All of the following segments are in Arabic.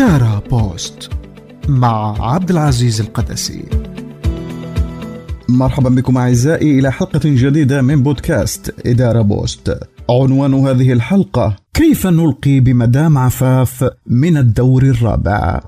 إدارة بوست مع عبد العزيز القدسي. مرحبا بكم أعزائي إلى حلقة جديدة من بودكاست إدارة بوست. عنوان هذه الحلقة كيف نلقي بمدام عفاف من الدور الرابع؟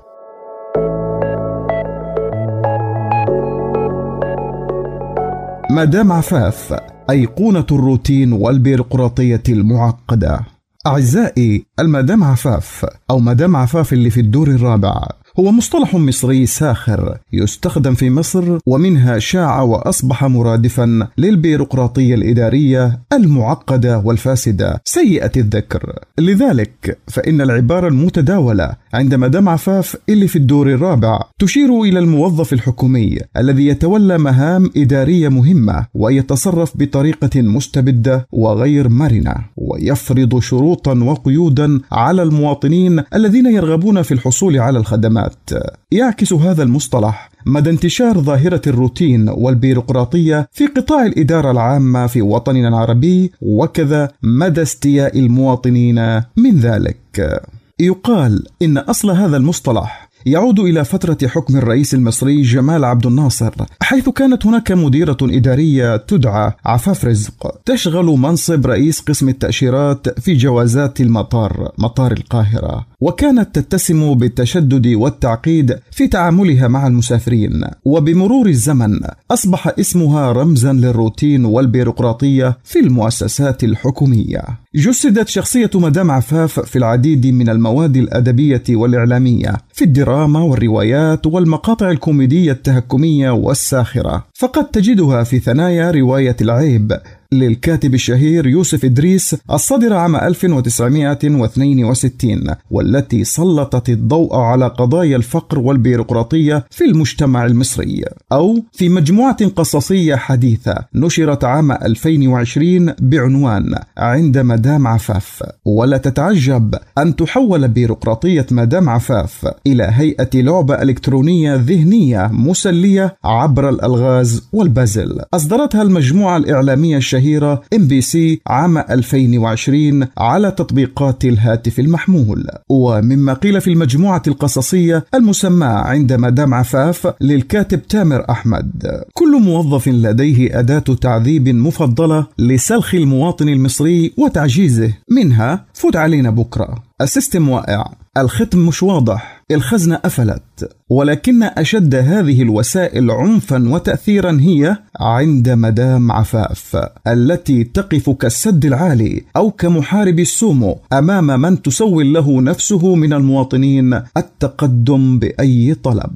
مدام عفاف أيقونة الروتين والبيروقراطية المعقدة. أعزائي المدام عفاف أو مدام عفاف اللي في الدور الرابع. هو مصطلح مصري ساخر يستخدم في مصر ومنها شاع وأصبح مرادفا للبيروقراطية الإدارية المعقدة والفاسدة سيئة الذكر. لذلك فإن العبارة المتداولة عند مدام عفاف اللي في الدور الرابع تشير إلى الموظف الحكومي الذي يتولى مهام إدارية مهمة ويتصرف بطريقة مستبدة وغير مرنة ويفرض شروطا وقيودا على المواطنين الذين يرغبون في الحصول على الخدمات. الخدمات يعكس هذا المصطلح مدى انتشار ظاهرة الروتين والبيروقراطية في قطاع الإدارة العامة في وطننا العربي وكذا مدى استياء المواطنين من ذلك. يقال إن أصل هذا المصطلح يعود إلى فترة حكم الرئيس المصري جمال عبد الناصر حيث كانت هناك مديرة إدارية تدعى عفاف رزق. تشغل منصب رئيس قسم التأشيرات في جوازات المطار مطار القاهرة. وكانت تتسم بالتشدد والتعقيد في تعاملها مع المسافرين. وبمرور الزمن أصبح اسمها رمزا للروتين والبيروقراطية في المؤسسات الحكومية. جسدت شخصية مدام عفاف في العديد من المواد الأدبية والإعلامية في الدراما والروايات والمقاطع الكوميدية التهكمية والساخرة. فقد تجدها في ثنايا رواية العيب للكاتب الشهير يوسف إدريس الصادرة عام 1962 والتي سلطت الضوء على قضايا الفقر والبيروقراطية في المجتمع المصري أو في مجموعة قصصية حديثة نشرت عام 2020 بعنوان عند مدام عفاف. ولا تتعجب أن تحول بيروقراطية مدام عفاف إلى هيئة لعبة إلكترونية ذهنية مسلية عبر الألغاز والبازل. أصدرتها المجموعة الإعلامية الشهيرة الشهيرة MBC عام 2020 على تطبيقات الهاتف المحمول. ومما قيل في المجموعة القصصية المسماة عند مدام عفاف للكاتب تامر أحمد. كل موظف لديه أداة تعذيب مفضلة لسلخ المواطن المصري وتعجيزه. منها فوت علينا بكرة. ال system واقع. الختم مش واضح. الخزنة قفلت ولكن أشد هذه الوسائل عنفا وتأثيرا هي عند مدام عفاف التي تقف كالسد العالي أو كمحارب السومو أمام من تسول له نفسه من المواطنين التقدم بأي طلب.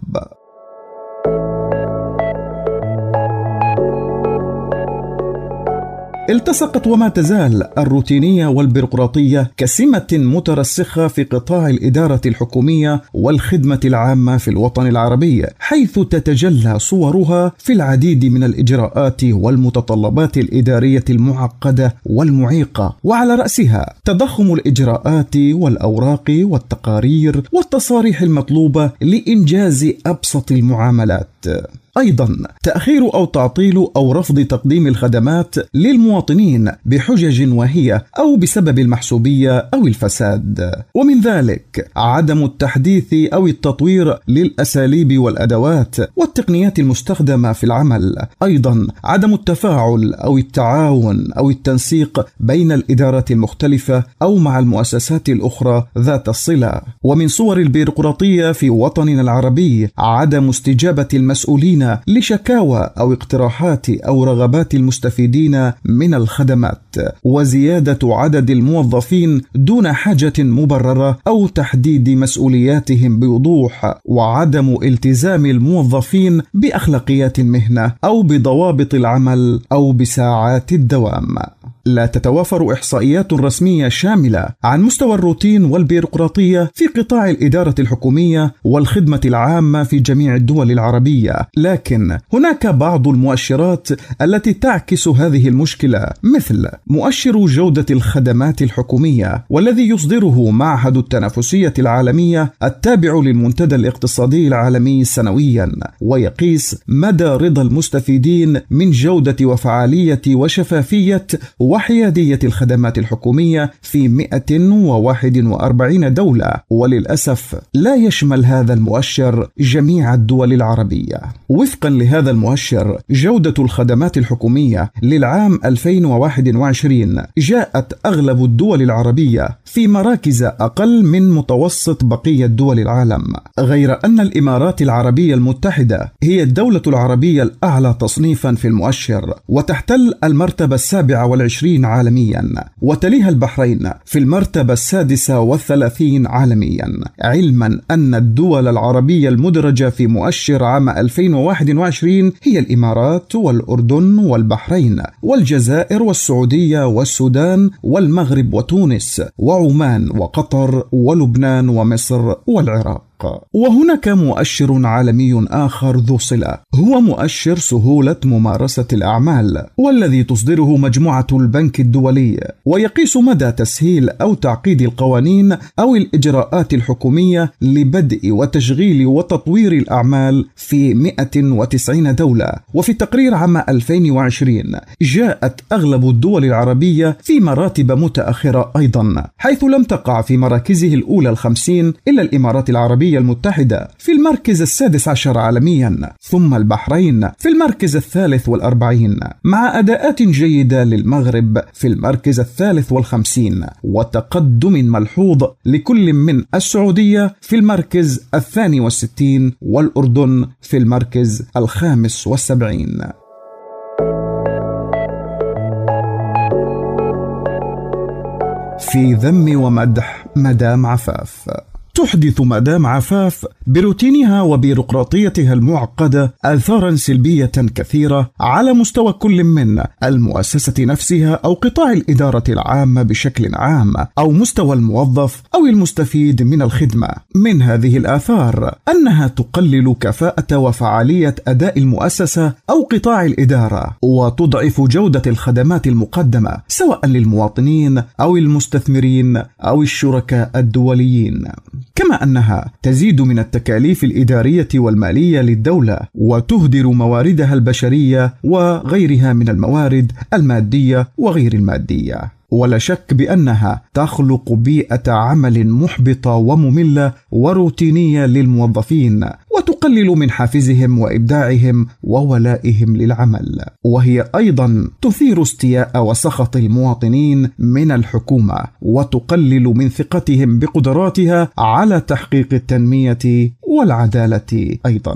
التصقت وما تزال الروتينية والبيروقراطية كسمة مترسخة في قطاع الإدارة الحكومية والخدمة العامة في الوطن العربي، حيث تتجلى صورها في العديد من الإجراءات والمتطلبات الإدارية المعقدة والمعيقة، وعلى رأسها تضخم الإجراءات والأوراق والتقارير والتصاريح المطلوبة لإنجاز أبسط المعاملات. أيضا تأخير أو تعطيل أو رفض تقديم الخدمات للمواطنين بحجج وهي أو بسبب المحسوبية أو الفساد. ومن ذلك عدم التحديث أو التطوير للأساليب والأدوات والتقنيات المستخدمة في العمل. أيضا عدم التفاعل أو التعاون أو التنسيق بين الإدارات المختلفة أو مع المؤسسات الأخرى ذات الصلة. ومن صور البيروقراطية في وطننا العربي عدم استجابة المسؤولين لشكاوى أو اقتراحات أو رغبات المستفيدين من الخدمات. وزيادة عدد الموظفين دون حاجة مبررة أو تحديد مسؤولياتهم بوضوح وعدم التزام الموظفين بأخلاقيات المهنه أو بضوابط العمل أو بساعات الدوام. لا تتوافر إحصائيات رسمية شاملة عن مستوى الروتين والبيروقراطية في قطاع الإدارة الحكومية والخدمة العامة في جميع الدول العربية. لكن هناك بعض المؤشرات التي تعكس هذه المشكلة مثل مؤشر جودة الخدمات الحكومية والذي يصدره معهد التنافسية العالمية التابع للمنتدى الاقتصادي العالمي سنويا ويقيس مدى رضا المستفيدين من جودة وفعالية وشفافية وحيادية الخدمات الحكومية في 141 دولة. وللأسف لا يشمل هذا المؤشر جميع الدول العربية. وفقا لهذا المؤشر جودة الخدمات الحكومية للعام 2021 جاءت أغلب الدول العربية في مراكز أقل من متوسط بقية دول العالم غير أن الإمارات العربية المتحدة هي الدولة العربية الأعلى تصنيفا في المؤشر وتحتل المرتبة السابعة والعشرين عالميا وتليها البحرين في المرتبة السادسة والثلاثين عالميا. علما أن الدول العربية المدرجة في مؤشر عام 2021 هي الإمارات والأردن والبحرين والجزائر والسعودية والسودان والمغرب وتونس وعمان وقطر ولبنان ومصر والعراق. وهناك مؤشر عالمي آخر ذو صلة. هو مؤشر سهولة ممارسة الأعمال والذي تصدره مجموعة البنك الدولي ويقيس مدى تسهيل أو تعقيد القوانين أو الإجراءات الحكومية لبدء وتشغيل وتطوير الأعمال في 190 دولة. وفي التقرير عام 2020 جاءت أغلب الدول العربية في مراتب متأخرة أيضا حيث لم تقع في مراكزه الأولى الخمسين إلا الإمارات العربية المتحدة في المركز السادس عشر عالميا. ثم البحرين في المركز الثالث والأربعين مع أداءات جيدة للمغرب في المركز الثالث والخمسين وتقدم ملحوظ لكل من السعودية في المركز الثاني والستين والأردن في المركز الخامس والسبعين. في ذم ومدح مدام عفاف. تحدث مدام عفاف بروتينها وبيروقراطيتها المعقدة آثارا سلبية كثيرة على مستوى كل من المؤسسة نفسها أو قطاع الإدارة العامة بشكل عام أو مستوى الموظف أو المستفيد من الخدمة. من هذه الآثار أنها تقلل كفاءة وفعالية أداء المؤسسة أو قطاع الإدارة وتضعف جودة الخدمات المقدمة سواء للمواطنين أو المستثمرين أو الشركاء الدوليين. كما أنها تزيد من التكاليف الإدارية والمالية للدولة وتهدر مواردها البشرية وغيرها من الموارد المادية وغير المادية. ولا شك بأنها تخلق بيئة عمل محبطة ومملة وروتينية للموظفين وتقلل من حافزهم وإبداعهم وولائهم للعمل. وهي أيضا تثير استياء وسخط المواطنين من الحكومة وتقلل من ثقتهم بقدراتها على تحقيق التنمية والعدالة أيضا.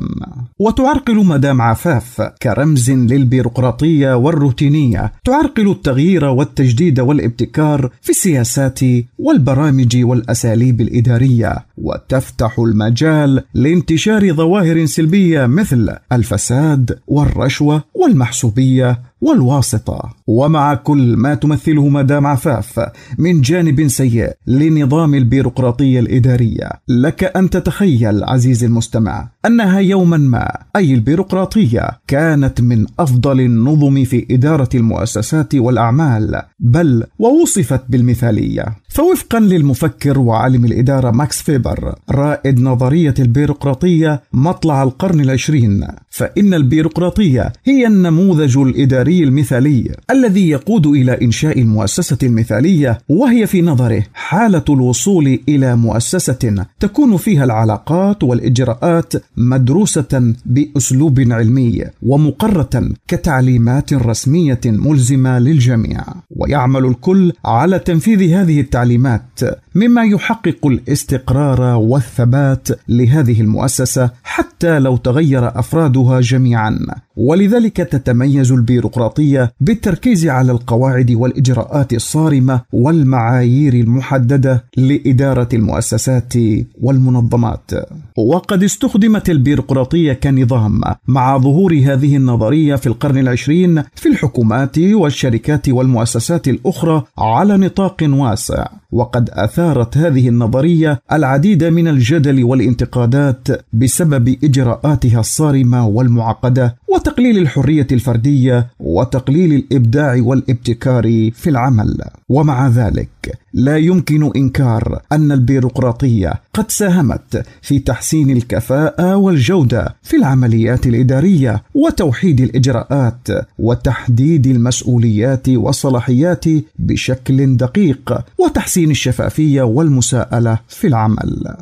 وتعرقل مدام عفاف كرمز للبيروقراطية والروتينية. تعرقل التغيير والتجديد والابتكار في السياسات والبرامج والأساليب الإدارية. وتفتح المجال لانتشار ظواهر سلبية مثل الفساد والرشوة والمحسوبية. والواسطة. ومع كل ما تمثله مدام عفاف من جانب سيء لنظام البيروقراطية الإدارية لك أن تتخيل عزيزي المستمع أنها يوما ما أي البيروقراطية كانت من أفضل النظم في إدارة المؤسسات والأعمال بل ووصفت بالمثالية. فوفقا للمفكر وعالم الإدارة ماكس فيبر رائد نظرية البيروقراطية مطلع القرن العشرين فإن البيروقراطية هي النموذج الإداري المثالي الذي يقود إلى إنشاء المؤسسة المثالية وهي في نظره حالة الوصول إلى مؤسسة تكون فيها العلاقات والإجراءات مدروسة بأسلوب علمي ومقرة كتعليمات رسمية ملزمة للجميع. ويعمل الكل على تنفيذ هذه التعليمات مما يحقق الاستقرار والثبات لهذه المؤسسة حتى لو تغير أفرادها جميعا. ولذلك تتميز البيروقراطية بالتركيز على القواعد والإجراءات الصارمة والمعايير المحددة لإدارة المؤسسات والمنظمات. وقد استخدمت البيروقراطية كنظام مع ظهور هذه النظرية في القرن العشرين في الحكومات والشركات والمؤسسات الأخرى على نطاق واسع. وقد اثارت هذه النظرية العديد من الجدل والانتقادات بسبب إجراءاتها الصارمة والمعقدة وتقليل الحرية الفردية وتقليل الإبداع والابتكار في العمل. ومع ذلك ذلك. لا يمكن إنكار أن البيروقراطية قد ساهمت في تحسين الكفاءة والجودة في العمليات الإدارية وتوحيد الإجراءات وتحديد المسؤوليات والصلاحيات بشكل دقيق وتحسين الشفافية والمساءلة في العمل.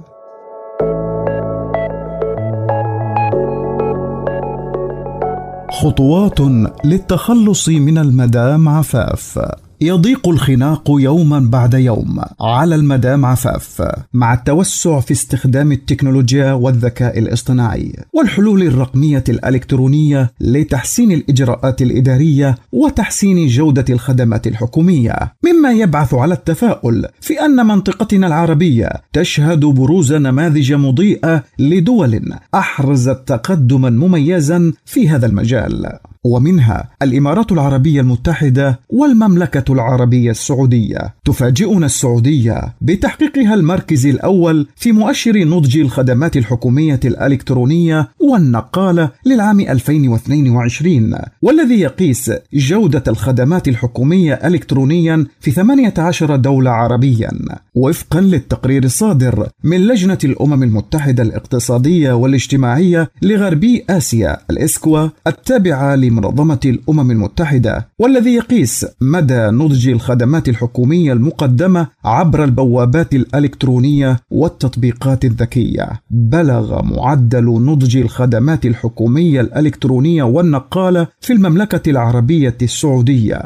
خطوات للتخلص من المدام عفاف يضيق الخناق يوما بعد يوم على المدام عفاف مع التوسع في استخدام التكنولوجيا والذكاء الاصطناعي والحلول الرقمية الإلكترونية لتحسين الإجراءات الإدارية وتحسين جودة الخدمات الحكومية. مما يبعث على التفاؤل في أن منطقتنا العربية تشهد بروز نماذج مضيئة لدول أحرزت تقدما مميزا في هذا المجال. ومنها الإمارات العربية المتحدة والمملكة العربية السعودية. تفاجئنا السعودية بتحقيقها المركز الأول في مؤشر نضج الخدمات الحكومية الإلكترونية والنقالة للعام 2022 والذي يقيس جودة الخدمات الحكومية الكترونيا في 18 دولة عربيا وفقا للتقرير الصادر من لجنة الأمم المتحدة الاقتصادية والاجتماعية لغربي آسيا الإسكوا التابعة لمنظمة الأمم المتحدة والذي يقيس مدى نضج الخدمات الحكومية المقدمة عبر البوابات الإلكترونية والتطبيقات الذكية. بلغ معدل نضج الخدمات الحكومية الإلكترونية والنقالة في المملكة العربية السعودية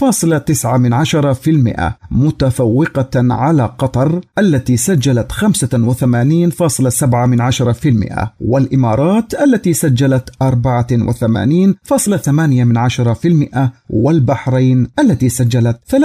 86.9% متفوقة على قطر التي سجلت 85.7% والإمارات التي سجلت 84.8% والبحرين التي سجلت 83.9%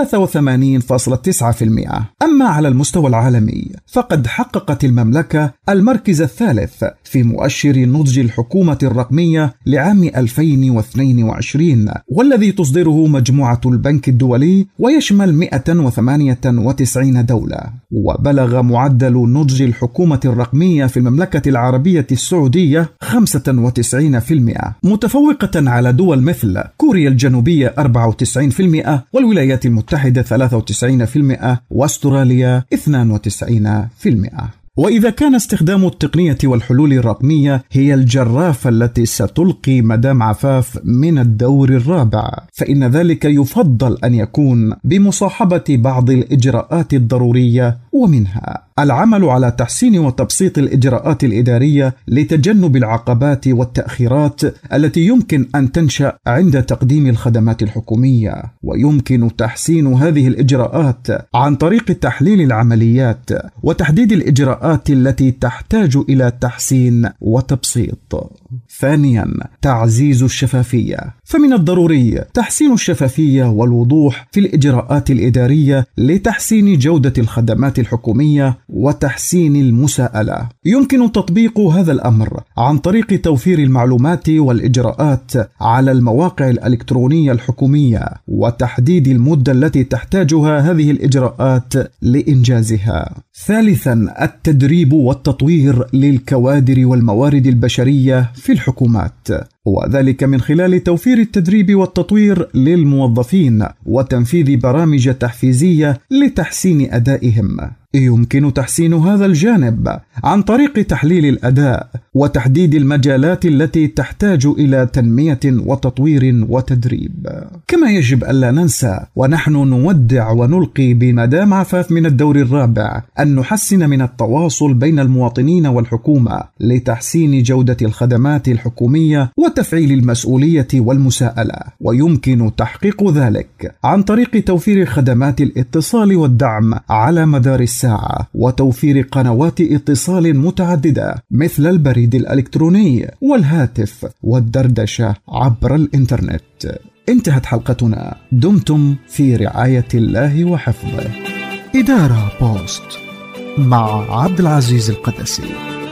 أما على المستوى العالمي فقد حققت المملكة المركز الثالث في مؤشر نضج الحكومة الرقمية لعام 2022 والذي تصدره مجموعة البنك الدولي ويشمل 198 دولة. وبلغ معدل نضج الحكومة الرقمية في المملكة العربية السعودية 95% متفوقة على دول مثل كوريا الجنوبية 94% والولايات المتحدة 93% وأستراليا 92% وإذا كان استخدام التقنية والحلول الرقمية هي الجرافه التي ستلقي مدام عفاف من الدور الرابع فإن ذلك يفضل أن يكون بمصاحبة بعض الإجراءات الضرورية ومنها. العمل على تحسين وتبسيط الإجراءات الإدارية لتجنب العقبات والتأخيرات التي يمكن أن تنشأ عند تقديم الخدمات الحكومية. ويمكن تحسين هذه الإجراءات عن طريق تحليل العمليات وتحديد الإجراءات التي تحتاج إلى تحسين وتبسيط. ثانيا تعزيز الشفافية. فمن الضروري تحسين الشفافية والوضوح في الإجراءات الإدارية لتحسين جودة الخدمات الحكومية وتحسين المساءلة. يمكن تطبيق هذا الأمر عن طريق توفير المعلومات والإجراءات على المواقع الإلكترونية الحكومية وتحديد المدة التي تحتاجها هذه الإجراءات لإنجازها. ثالثا التدريب والتطوير للكوادر والموارد البشرية في الحكومات. وذلك من خلال توفير التدريب والتطوير للموظفين وتنفيذ برامج تحفيزية لتحسين أدائهم. يمكن تحسين هذا الجانب عن طريق تحليل الأداء وتحديد المجالات التي تحتاج إلى تنمية وتطوير وتدريب. كما يجب ألا ننسى ونحن نودع ونلقي بمدام عفاف من الدور الرابع أن نحسن من التواصل بين المواطنين والحكومة لتحسين جودة الخدمات الحكومية وتفعيل المسؤولية والمساءلة. ويمكن تحقيق ذلك عن طريق توفير خدمات الاتصال والدعم على مدار الساعة وتوفير قنوات اتصال متعددة مثل البريد الإلكتروني والهاتف والدردشة عبر الإنترنت. انتهت حلقتنا. دمتم في رعاية الله وحفظه. إدارة بوست مع عبد العزيز القدسي.